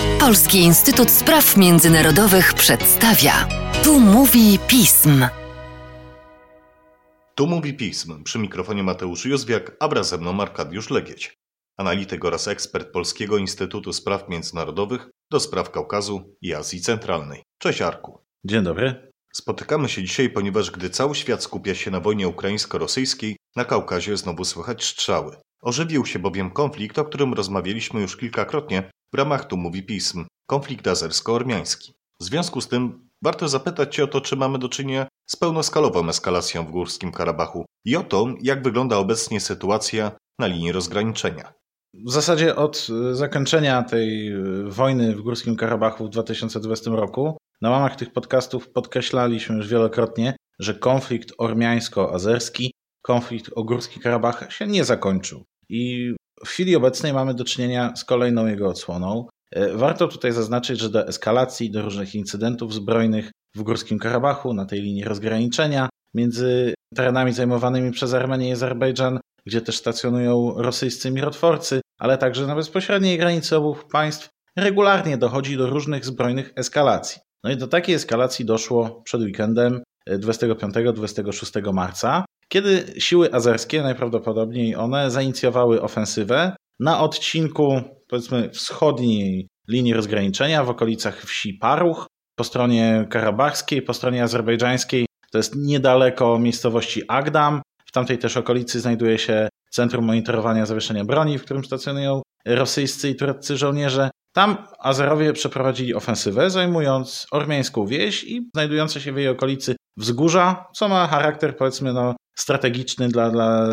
Polski Instytut Spraw Międzynarodowych przedstawia. Tu mówi pism. Tu mówi pism. Przy mikrofonie Mateusz Józwiak, a wraz ze mną Arkadiusz Legieć. Analityk oraz ekspert Polskiego Instytutu Spraw Międzynarodowych do spraw Kaukazu i Azji Centralnej. Cześć Arku. Dzień dobry. Spotykamy się dzisiaj, ponieważ gdy cały świat skupia się na wojnie ukraińsko-rosyjskiej, na Kaukazie znowu słychać strzały. Ożywił się bowiem konflikt, o którym rozmawialiśmy już kilkakrotnie w ramach Tu Mówi Pism, konflikt azersko-ormiański. W związku z tym warto zapytać Cię o to, czy mamy do czynienia z pełnoskalową eskalacją w Górskim Karabachu i o to, jak wygląda obecnie sytuacja na linii rozgraniczenia. W zasadzie od e, zakończenia tej e, wojny w Górskim Karabachu w 2020 roku na łamach tych podcastów podkreślaliśmy już wielokrotnie, że konflikt ormiańsko-azerski, konflikt o Górski Karabach się nie zakończył. I w chwili obecnej mamy do czynienia z kolejną jego odsłoną. E, warto tutaj zaznaczyć, że do eskalacji, do różnych incydentów zbrojnych w Górskim Karabachu, na tej linii rozgraniczenia między terenami zajmowanymi przez Armenię i Azerbejdżan, gdzie też stacjonują rosyjscy mirotworcy, ale także na bezpośredniej granicy obu państw, regularnie dochodzi do różnych zbrojnych eskalacji. No i do takiej eskalacji doszło przed weekendem 25-26 e, marca, kiedy siły azerskie, najprawdopodobniej one, zainicjowały ofensywę na odcinku, powiedzmy, wschodniej linii rozgraniczenia w okolicach wsi Paruch, po stronie karabachskiej, po stronie azerbejdżańskiej, to jest niedaleko miejscowości Agdam. W tamtej też okolicy znajduje się Centrum Monitorowania Zawieszenia Broni, w którym stacjonują rosyjscy i tureccy żołnierze. Tam Azerowie przeprowadzili ofensywę, zajmując ormiańską wieś i znajdujące się w jej okolicy wzgórza, co ma charakter powiedzmy no, strategiczny dla, dla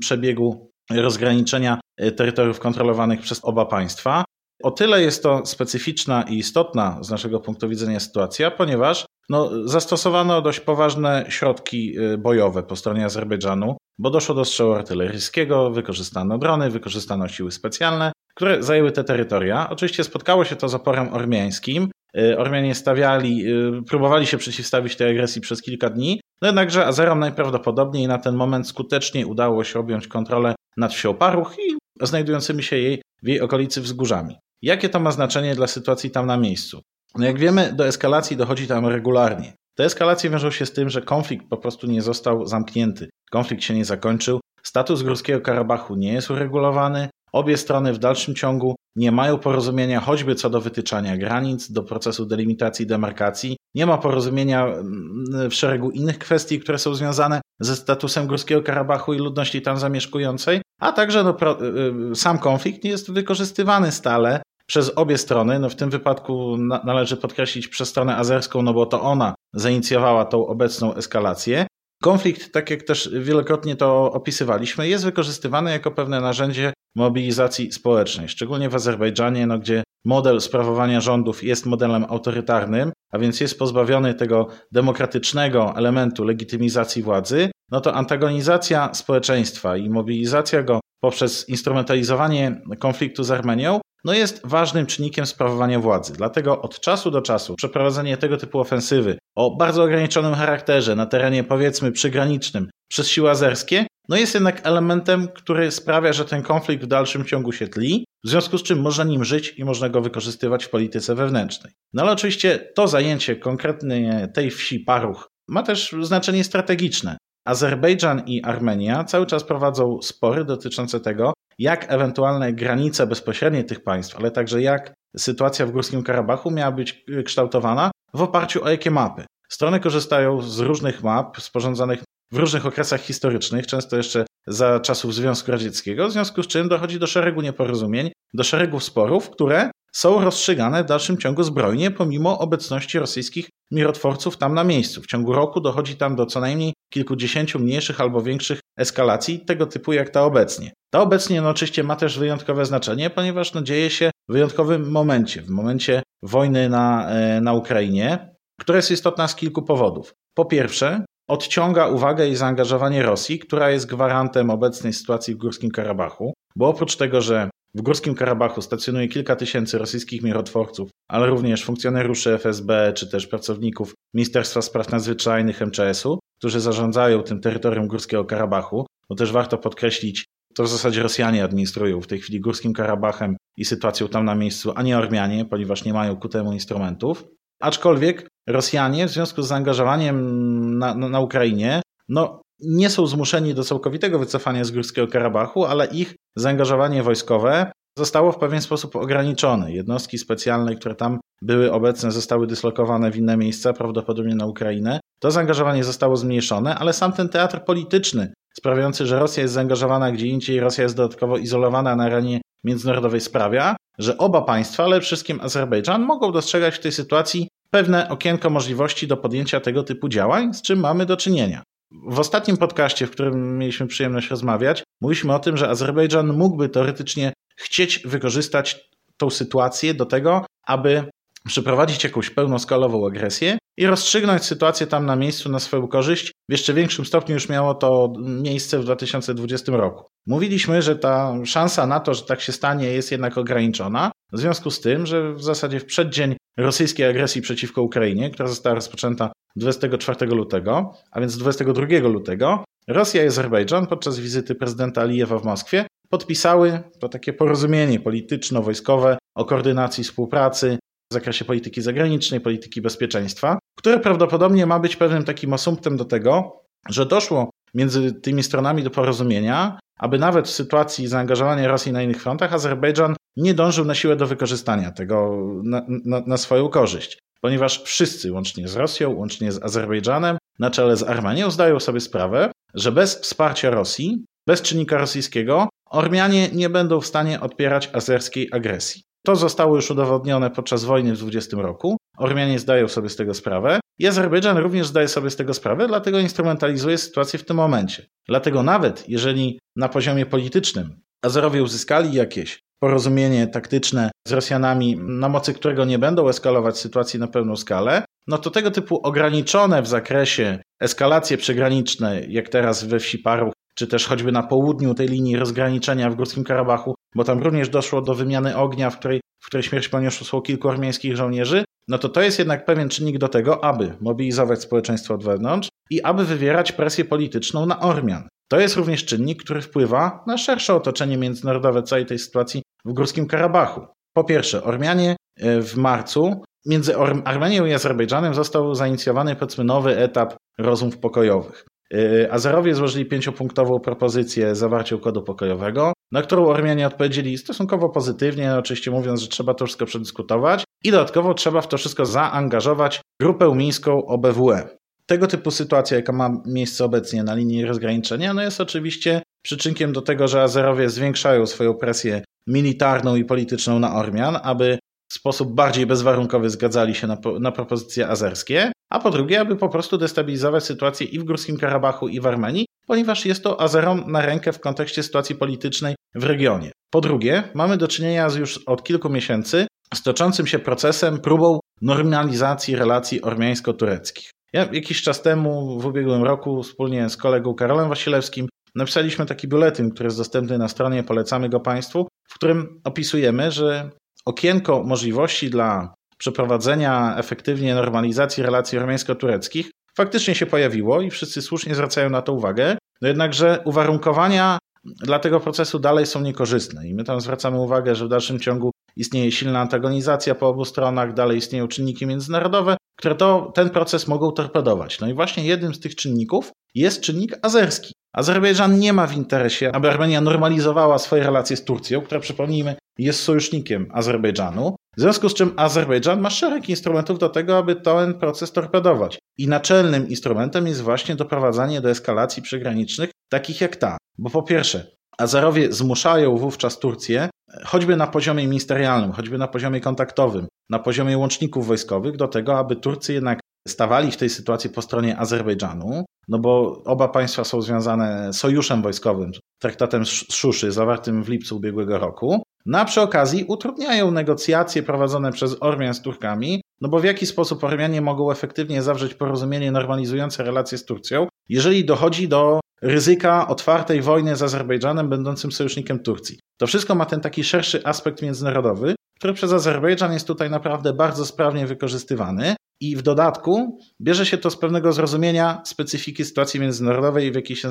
przebiegu rozgraniczenia terytoriów kontrolowanych przez oba państwa. O tyle jest to specyficzna i istotna z naszego punktu widzenia sytuacja, ponieważ no, zastosowano dość poważne środki y, bojowe po stronie Azerbejdżanu, bo doszło do strzału artyleryjskiego, wykorzystano drony, wykorzystano siły specjalne, które zajęły te terytoria. Oczywiście spotkało się to z oporem ormiańskim. Y, Ormianie stawiali, y, próbowali się przeciwstawić tej agresji przez kilka dni, no jednakże Azerom najprawdopodobniej na ten moment skutecznie udało się objąć kontrolę nad wsią Paruch i znajdującymi się jej w jej okolicy wzgórzami. Jakie to ma znaczenie dla sytuacji tam na miejscu? No jak wiemy, do eskalacji dochodzi tam regularnie. Te eskalacje wiążą się z tym, że konflikt po prostu nie został zamknięty. Konflikt się nie zakończył, status Górskiego Karabachu nie jest uregulowany, obie strony w dalszym ciągu nie mają porozumienia choćby co do wytyczania granic, do procesu delimitacji i demarkacji, nie ma porozumienia mm, w szeregu innych kwestii, które są związane ze statusem Górskiego Karabachu i ludności tam zamieszkującej, a także no, y, y, sam konflikt jest wykorzystywany stale przez obie strony. No w tym wypadku na, należy podkreślić przez stronę azerską, no bo to ona zainicjowała tą obecną eskalację. Konflikt, tak jak też wielokrotnie to opisywaliśmy, jest wykorzystywany jako pewne narzędzie mobilizacji społecznej, szczególnie w Azerbejdżanie, no, gdzie model sprawowania rządów jest modelem autorytarnym, a więc jest pozbawiony tego demokratycznego elementu legitymizacji władzy, no to antagonizacja społeczeństwa i mobilizacja go poprzez instrumentalizowanie konfliktu z Armenią no jest ważnym czynnikiem sprawowania władzy. Dlatego od czasu do czasu przeprowadzenie tego typu ofensywy o bardzo ograniczonym charakterze na terenie powiedzmy przygranicznym przez siły azerskie, no jest jednak elementem, który sprawia, że ten konflikt w dalszym ciągu się tli, w związku z czym można nim żyć i można go wykorzystywać w polityce wewnętrznej. No ale oczywiście to zajęcie konkretnie tej wsi Paruch ma też znaczenie strategiczne. Azerbejdżan i Armenia cały czas prowadzą spory dotyczące tego, jak ewentualne granice bezpośrednie tych państw, ale także jak sytuacja w Górskim Karabachu miała być kształtowana w oparciu o jakie mapy. Strony korzystają z różnych map sporządzanych w różnych okresach historycznych, często jeszcze za czasów Związku Radzieckiego, w związku z czym dochodzi do szeregu nieporozumień, do szeregu sporów, które są rozstrzygane w dalszym ciągu zbrojnie, pomimo obecności rosyjskich mirotworców tam na miejscu. W ciągu roku dochodzi tam do co najmniej kilkudziesięciu mniejszych albo większych eskalacji, tego typu jak ta obecnie. Ta obecnie no, oczywiście ma też wyjątkowe znaczenie, ponieważ no, dzieje się w wyjątkowym momencie, w momencie wojny na, e, na Ukrainie, która jest istotna z kilku powodów. Po pierwsze, odciąga uwagę i zaangażowanie Rosji, która jest gwarantem obecnej sytuacji w Górskim Karabachu, bo oprócz tego, że w Górskim Karabachu stacjonuje kilka tysięcy rosyjskich mirotworców, ale również funkcjonariuszy FSB czy też pracowników Ministerstwa Spraw Nadzwyczajnych MCS-u, którzy zarządzają tym terytorium Górskiego Karabachu, bo też warto podkreślić, to w zasadzie Rosjanie administrują w tej chwili Górskim Karabachem i sytuacją tam na miejscu, a nie Ormianie, ponieważ nie mają ku temu instrumentów. Aczkolwiek Rosjanie w związku z zaangażowaniem na, na, na Ukrainie, no, nie są zmuszeni do całkowitego wycofania z Górskiego Karabachu, ale ich zaangażowanie wojskowe zostało w pewien sposób ograniczone. Jednostki specjalne, które tam były obecne, zostały dyslokowane w inne miejsca, prawdopodobnie na Ukrainę. To zaangażowanie zostało zmniejszone, ale sam ten teatr polityczny, sprawiający, że Rosja jest zaangażowana gdzie indziej, Rosja jest dodatkowo izolowana na arenie międzynarodowej, sprawia, że oba państwa, ale wszystkim Azerbejdżan, mogą dostrzegać w tej sytuacji pewne okienko możliwości do podjęcia tego typu działań, z czym mamy do czynienia. W ostatnim podcaście, w którym mieliśmy przyjemność rozmawiać, mówiliśmy o tym, że Azerbejdżan mógłby teoretycznie chcieć wykorzystać tą sytuację do tego, aby przeprowadzić jakąś pełnoskalową agresję i rozstrzygnąć sytuację tam na miejscu na swoją korzyść. W jeszcze większym stopniu już miało to miejsce w 2020 roku. Mówiliśmy, że ta szansa na to, że tak się stanie, jest jednak ograniczona, w związku z tym, że w zasadzie w przeddzień rosyjskiej agresji przeciwko Ukrainie, która została rozpoczęta 24 lutego, a więc 22 lutego, Rosja i Azerbejdżan podczas wizyty prezydenta Alijewa w Moskwie podpisały to takie porozumienie polityczno-wojskowe o koordynacji współpracy w zakresie polityki zagranicznej, polityki bezpieczeństwa, które prawdopodobnie ma być pewnym takim asumptem do tego, że doszło między tymi stronami do porozumienia, aby nawet w sytuacji zaangażowania Rosji na innych frontach Azerbejdżan nie dążył na siłę do wykorzystania tego na, na, na swoją korzyść. Ponieważ wszyscy, łącznie z Rosją, łącznie z Azerbejdżanem, na czele z Armenią, zdają sobie sprawę, że bez wsparcia Rosji, bez czynnika rosyjskiego, Ormianie nie będą w stanie odpierać azerskiej agresji. To zostało już udowodnione podczas wojny w 20 roku. Ormianie zdają sobie z tego sprawę i Azerbejdżan również zdaje sobie z tego sprawę, dlatego instrumentalizuje sytuację w tym momencie. Dlatego nawet jeżeli na poziomie politycznym Azerowie uzyskali jakieś porozumienie taktyczne z Rosjanami, na mocy którego nie będą eskalować sytuacji na pełną skalę, no to tego typu ograniczone w zakresie eskalacje przygraniczne, jak teraz we wsi Paruch, czy też choćby na południu tej linii rozgraniczenia w Górskim Karabachu, bo tam również doszło do wymiany ognia, w której, w której śmierć poniosło kilku armeńskich żołnierzy, no to to jest jednak pewien czynnik do tego, aby mobilizować społeczeństwo od wewnątrz i aby wywierać presję polityczną na Ormian. To jest również czynnik, który wpływa na szersze otoczenie międzynarodowe całej tej sytuacji w Górskim Karabachu. Po pierwsze, Ormianie e, w marcu między Armenią i Azerbejdżanem został zainicjowany powiedzmy nowy etap rozmów pokojowych. E, Azerowie złożyli pięciopunktową propozycję zawarcia układu pokojowego, na którą Ormianie odpowiedzieli stosunkowo pozytywnie, oczywiście mówiąc, że trzeba to wszystko przedyskutować i dodatkowo trzeba w to wszystko zaangażować grupę mińską OBWE. Tego typu sytuacja, jaka ma miejsce obecnie na linii rozgraniczenia, no jest oczywiście przyczynkiem do tego, że Azerowie zwiększają swoją presję militarną i polityczną na Ormian, aby w sposób bardziej bezwarunkowy zgadzali się na, na propozycje azerskie, a po drugie, aby po prostu destabilizować sytuację i w Górskim Karabachu, i w Armenii, ponieważ jest to Azerom na rękę w kontekście sytuacji politycznej w regionie. Po drugie, mamy do czynienia z już od kilku miesięcy z toczącym się procesem, próbą normalizacji relacji ormiańsko-tureckich. Ja jakiś czas temu, w ubiegłym roku, wspólnie z kolegą Karolem Wasilewskim, napisaliśmy taki biuletyn, który jest dostępny na stronie, polecamy go Państwu, w którym opisujemy, że okienko możliwości dla przeprowadzenia efektywnie normalizacji relacji armeńsko-tureckich faktycznie się pojawiło i wszyscy słusznie zwracają na to uwagę, no jednakże uwarunkowania dla tego procesu dalej są niekorzystne i my tam zwracamy uwagę, że w dalszym ciągu istnieje silna antagonizacja po obu stronach, dalej istnieją czynniki międzynarodowe, które to, ten proces mogą torpedować. No i właśnie jednym z tych czynników jest czynnik azerski. Azerbejdżan nie ma w interesie, aby Armenia normalizowała swoje relacje z Turcją, która przypomnijmy jest sojusznikiem Azerbejdżanu. W związku z czym Azerbejdżan ma szereg instrumentów do tego, aby ten proces torpedować. I naczelnym instrumentem jest właśnie doprowadzanie do eskalacji przygranicznych, takich jak ta. Bo po pierwsze, Azerowie zmuszają wówczas Turcję, choćby na poziomie ministerialnym, choćby na poziomie kontaktowym, na poziomie łączników wojskowych, do tego, aby Turcy jednak stawali w tej sytuacji po stronie Azerbejdżanu, no bo oba państwa są związane sojuszem wojskowym, traktatem Szuszy, zawartym w lipcu ubiegłego roku, no przy okazji utrudniają negocjacje prowadzone przez Ormian z Turkami, no bo w jaki sposób Ormianie mogą efektywnie zawrzeć porozumienie normalizujące relacje z Turcją, jeżeli dochodzi do ryzyka otwartej wojny z Azerbejdżanem, będącym sojusznikiem Turcji. To wszystko ma ten taki szerszy aspekt międzynarodowy, który przez Azerbejdżan jest tutaj naprawdę bardzo sprawnie wykorzystywany. I w dodatku bierze się to z pewnego zrozumienia specyfiki sytuacji międzynarodowej, w jakiej się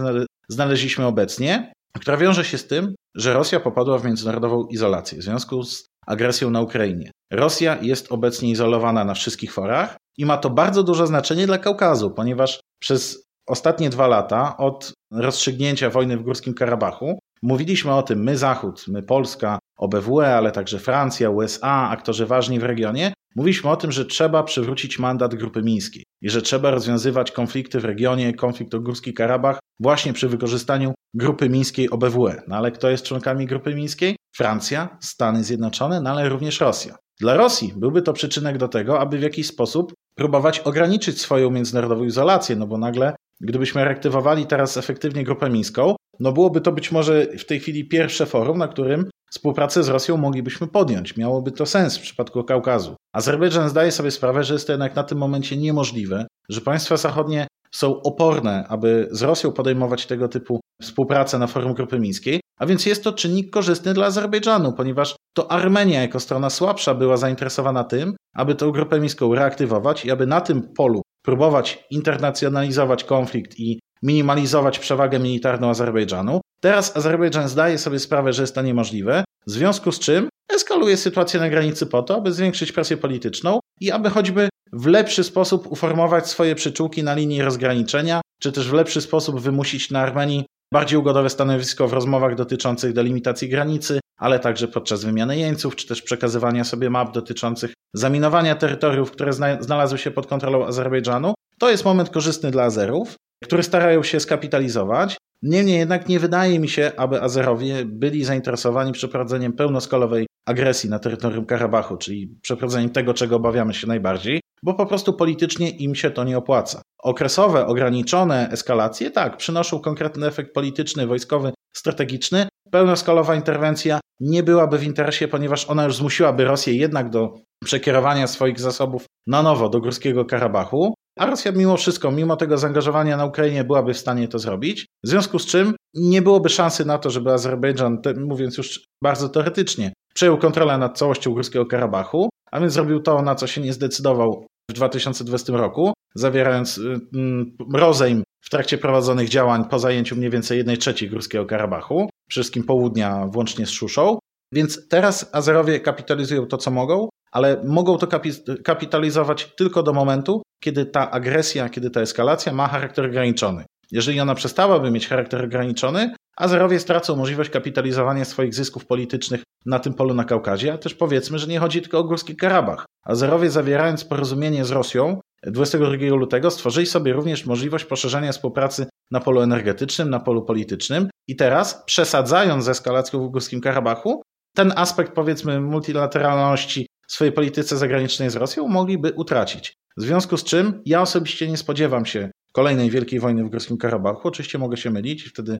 znaleźliśmy obecnie. która wiąże się z tym, że Rosja popadła w międzynarodową izolację w związku z agresją na Ukrainie. Rosja jest obecnie izolowana na wszystkich forach i ma to bardzo duże znaczenie dla Kaukazu, ponieważ przez ostatnie dwa lata od rozstrzygnięcia wojny w Górskim Karabachu mówiliśmy o tym, my Zachód, my Polska, OBWE, ale także Francja, USA, aktorzy ważni w regionie, mówiliśmy o tym, że trzeba przywrócić mandat Grupy Mińskiej i że trzeba rozwiązywać konflikty w regionie, konflikt o Górski Karabach właśnie przy wykorzystaniu Grupy Mińskiej OBWE. No ale kto jest członkami Grupy Mińskiej? Francja, Stany Zjednoczone, no ale również Rosja. Dla Rosji byłby to przyczynek do tego, aby w jakiś sposób próbować ograniczyć swoją międzynarodową izolację, no bo nagle, gdybyśmy reaktywowali teraz efektywnie Grupę Mińską, no byłoby to być może w tej chwili pierwsze forum, na którym współpracę z Rosją moglibyśmy podjąć. Miałoby to sens w przypadku Kaukazu. Azerbejdżan zdaje sobie sprawę, że jest to jednak na tym momencie niemożliwe, że państwa zachodnie są oporne, aby z Rosją podejmować tego typu współpracę na forum Grupy Mińskiej, a więc jest to czynnik korzystny dla Azerbejdżanu, ponieważ to Armenia jako strona słabsza była zainteresowana tym, aby tę Grupę Mińską reaktywować i aby na tym polu próbować internacjonalizować konflikt i minimalizować przewagę militarną Azerbejdżanu. Teraz Azerbejdżan zdaje sobie sprawę, że jest to niemożliwe, w związku z czym eskaluje sytuację na granicy po to, aby zwiększyć presję polityczną i aby choćby w lepszy sposób uformować swoje przyczółki na linii rozgraniczenia, czy też w lepszy sposób wymusić na Armenii bardziej ugodowe stanowisko w rozmowach dotyczących delimitacji granicy, ale także podczas wymiany jeńców, czy też przekazywania sobie map dotyczących zaminowania terytoriów, które znalazły się pod kontrolą Azerbejdżanu. To jest moment korzystny dla Azerów, które starają się skapitalizować. Niemniej jednak nie wydaje mi się, aby Azerowie byli zainteresowani przeprowadzeniem pełnoskalowej agresji na terytorium Karabachu, czyli przeprowadzeniem tego, czego obawiamy się najbardziej, bo po prostu politycznie im się to nie opłaca. Okresowe, ograniczone eskalacje, tak, przynoszą konkretny efekt polityczny, wojskowy, strategiczny. Pełnoskalowa interwencja nie byłaby w interesie, ponieważ ona już zmusiłaby Rosję jednak do przekierowania swoich zasobów na nowo do Górskiego Karabachu, a Rosja mimo wszystko, mimo tego zaangażowania na Ukrainie byłaby w stanie to zrobić, w związku z czym nie byłoby szansy na to, żeby Azerbejdżan, mówiąc już bardzo teoretycznie, przejął kontrolę nad całością Górskiego Karabachu, a więc zrobił to, na co się nie zdecydował w 2020 roku, zawierając y, mm, rozejm w trakcie prowadzonych działań po zajęciu mniej więcej 1 trzeciej Górskiego Karabachu, wszystkim południa włącznie z Szuszą. Więc teraz Azerowie kapitalizują to, co mogą, ale mogą to kapitalizować tylko do momentu, kiedy ta agresja, kiedy ta eskalacja ma charakter ograniczony. Jeżeli ona przestałaby mieć charakter ograniczony, Azerowie stracą możliwość kapitalizowania swoich zysków politycznych na tym polu na Kaukazie, a też powiedzmy, że nie chodzi tylko o Górski Karabach. Azerowie zawierając porozumienie z Rosją 22 lutego stworzyli sobie również możliwość poszerzenia współpracy na polu energetycznym, na polu politycznym i teraz przesadzając z eskalacją w Górskim Karabachu, ten aspekt powiedzmy multilateralności w swojej polityce zagranicznej z Rosją mogliby utracić. W związku z czym ja osobiście nie spodziewam się kolejnej wielkiej wojny w Górskim Karabachu. Oczywiście mogę się mylić wtedy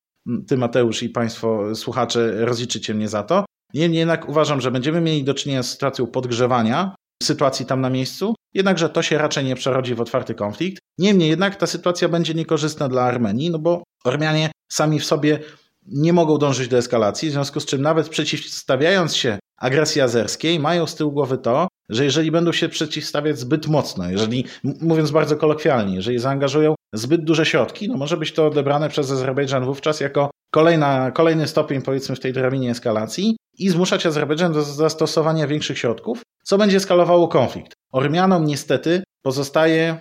ty Mateusz i państwo słuchacze rozliczycie mnie za to. Niemniej jednak uważam, że będziemy mieli do czynienia z sytuacją podgrzewania sytuacji tam na miejscu, jednakże to się raczej nie przerodzi w otwarty konflikt. Niemniej jednak ta sytuacja będzie niekorzystna dla Armenii, no bo Ormianie sami w sobie nie mogą dążyć do eskalacji, w związku z czym nawet przeciwstawiając się agresji azerskiej, mają z tyłu głowy to, że jeżeli będą się przeciwstawiać zbyt mocno, jeżeli, mówiąc bardzo kolokwialnie, jeżeli zaangażują zbyt duże środki, no może być to odebrane przez Azerbejdżan wówczas jako kolejna, kolejny stopień powiedzmy w tej drabinie eskalacji i zmuszać Azerbejdżan do zastosowania większych środków, co będzie skalowało konflikt. Ormianom niestety pozostaje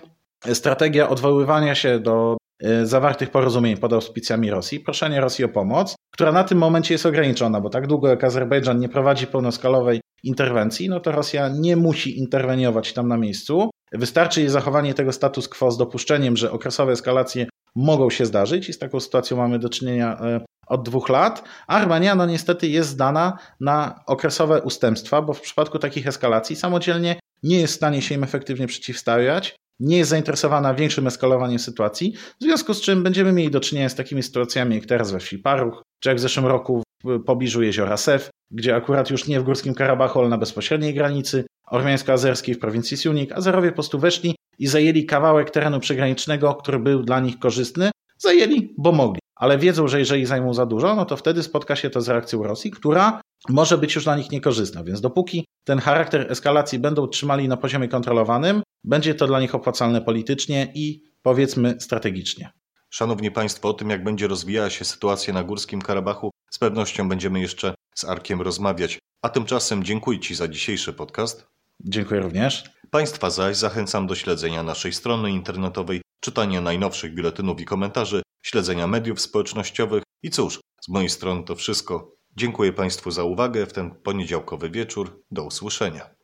strategia odwoływania się do e, zawartych porozumień pod auspicjami Rosji, proszenie Rosji o pomoc, która na tym momencie jest ograniczona, bo tak długo jak Azerbejdżan nie prowadzi pełnoskalowej interwencji, no to Rosja nie musi interweniować tam na miejscu. Wystarczy jej zachowanie tego status quo z dopuszczeniem, że okresowe eskalacje mogą się zdarzyć i z taką sytuacją mamy do czynienia e, od dwóch lat. Armenia no niestety jest zdana na okresowe ustępstwa, bo w przypadku takich eskalacji samodzielnie nie jest w stanie się im efektywnie przeciwstawiać, nie jest zainteresowana większym eskalowaniem sytuacji, w związku z czym będziemy mieli do czynienia z takimi sytuacjami jak teraz we wsi Paruch, czy jak w zeszłym roku w pobliżu jeziora Sef, gdzie akurat już nie w Górskim Karabachu, ale na bezpośredniej granicy ormiańsko-azerskiej w prowincji Siunik, Azerowie po prostu weszli i zajęli kawałek terenu przygranicznego, który był dla nich korzystny. Zajęli, bo mogli. Ale wiedzą, że jeżeli zajmą za dużo, no to wtedy spotka się to z reakcją Rosji, która może być już dla nich niekorzystna. Więc dopóki ten charakter eskalacji będą trzymali na poziomie kontrolowanym, będzie to dla nich opłacalne politycznie i powiedzmy strategicznie. Szanowni Państwo, o tym jak będzie rozwijała się sytuacja na Górskim Karabachu z pewnością będziemy jeszcze z Arkiem rozmawiać. A tymczasem dziękuję Ci za dzisiejszy podcast. Dziękuję również. Państwa zaś zachęcam do śledzenia naszej strony internetowej, czytania najnowszych biuletynów i komentarzy, śledzenia mediów społecznościowych i cóż, z mojej strony to wszystko. Dziękuję Państwu za uwagę w ten poniedziałkowy wieczór. Do usłyszenia.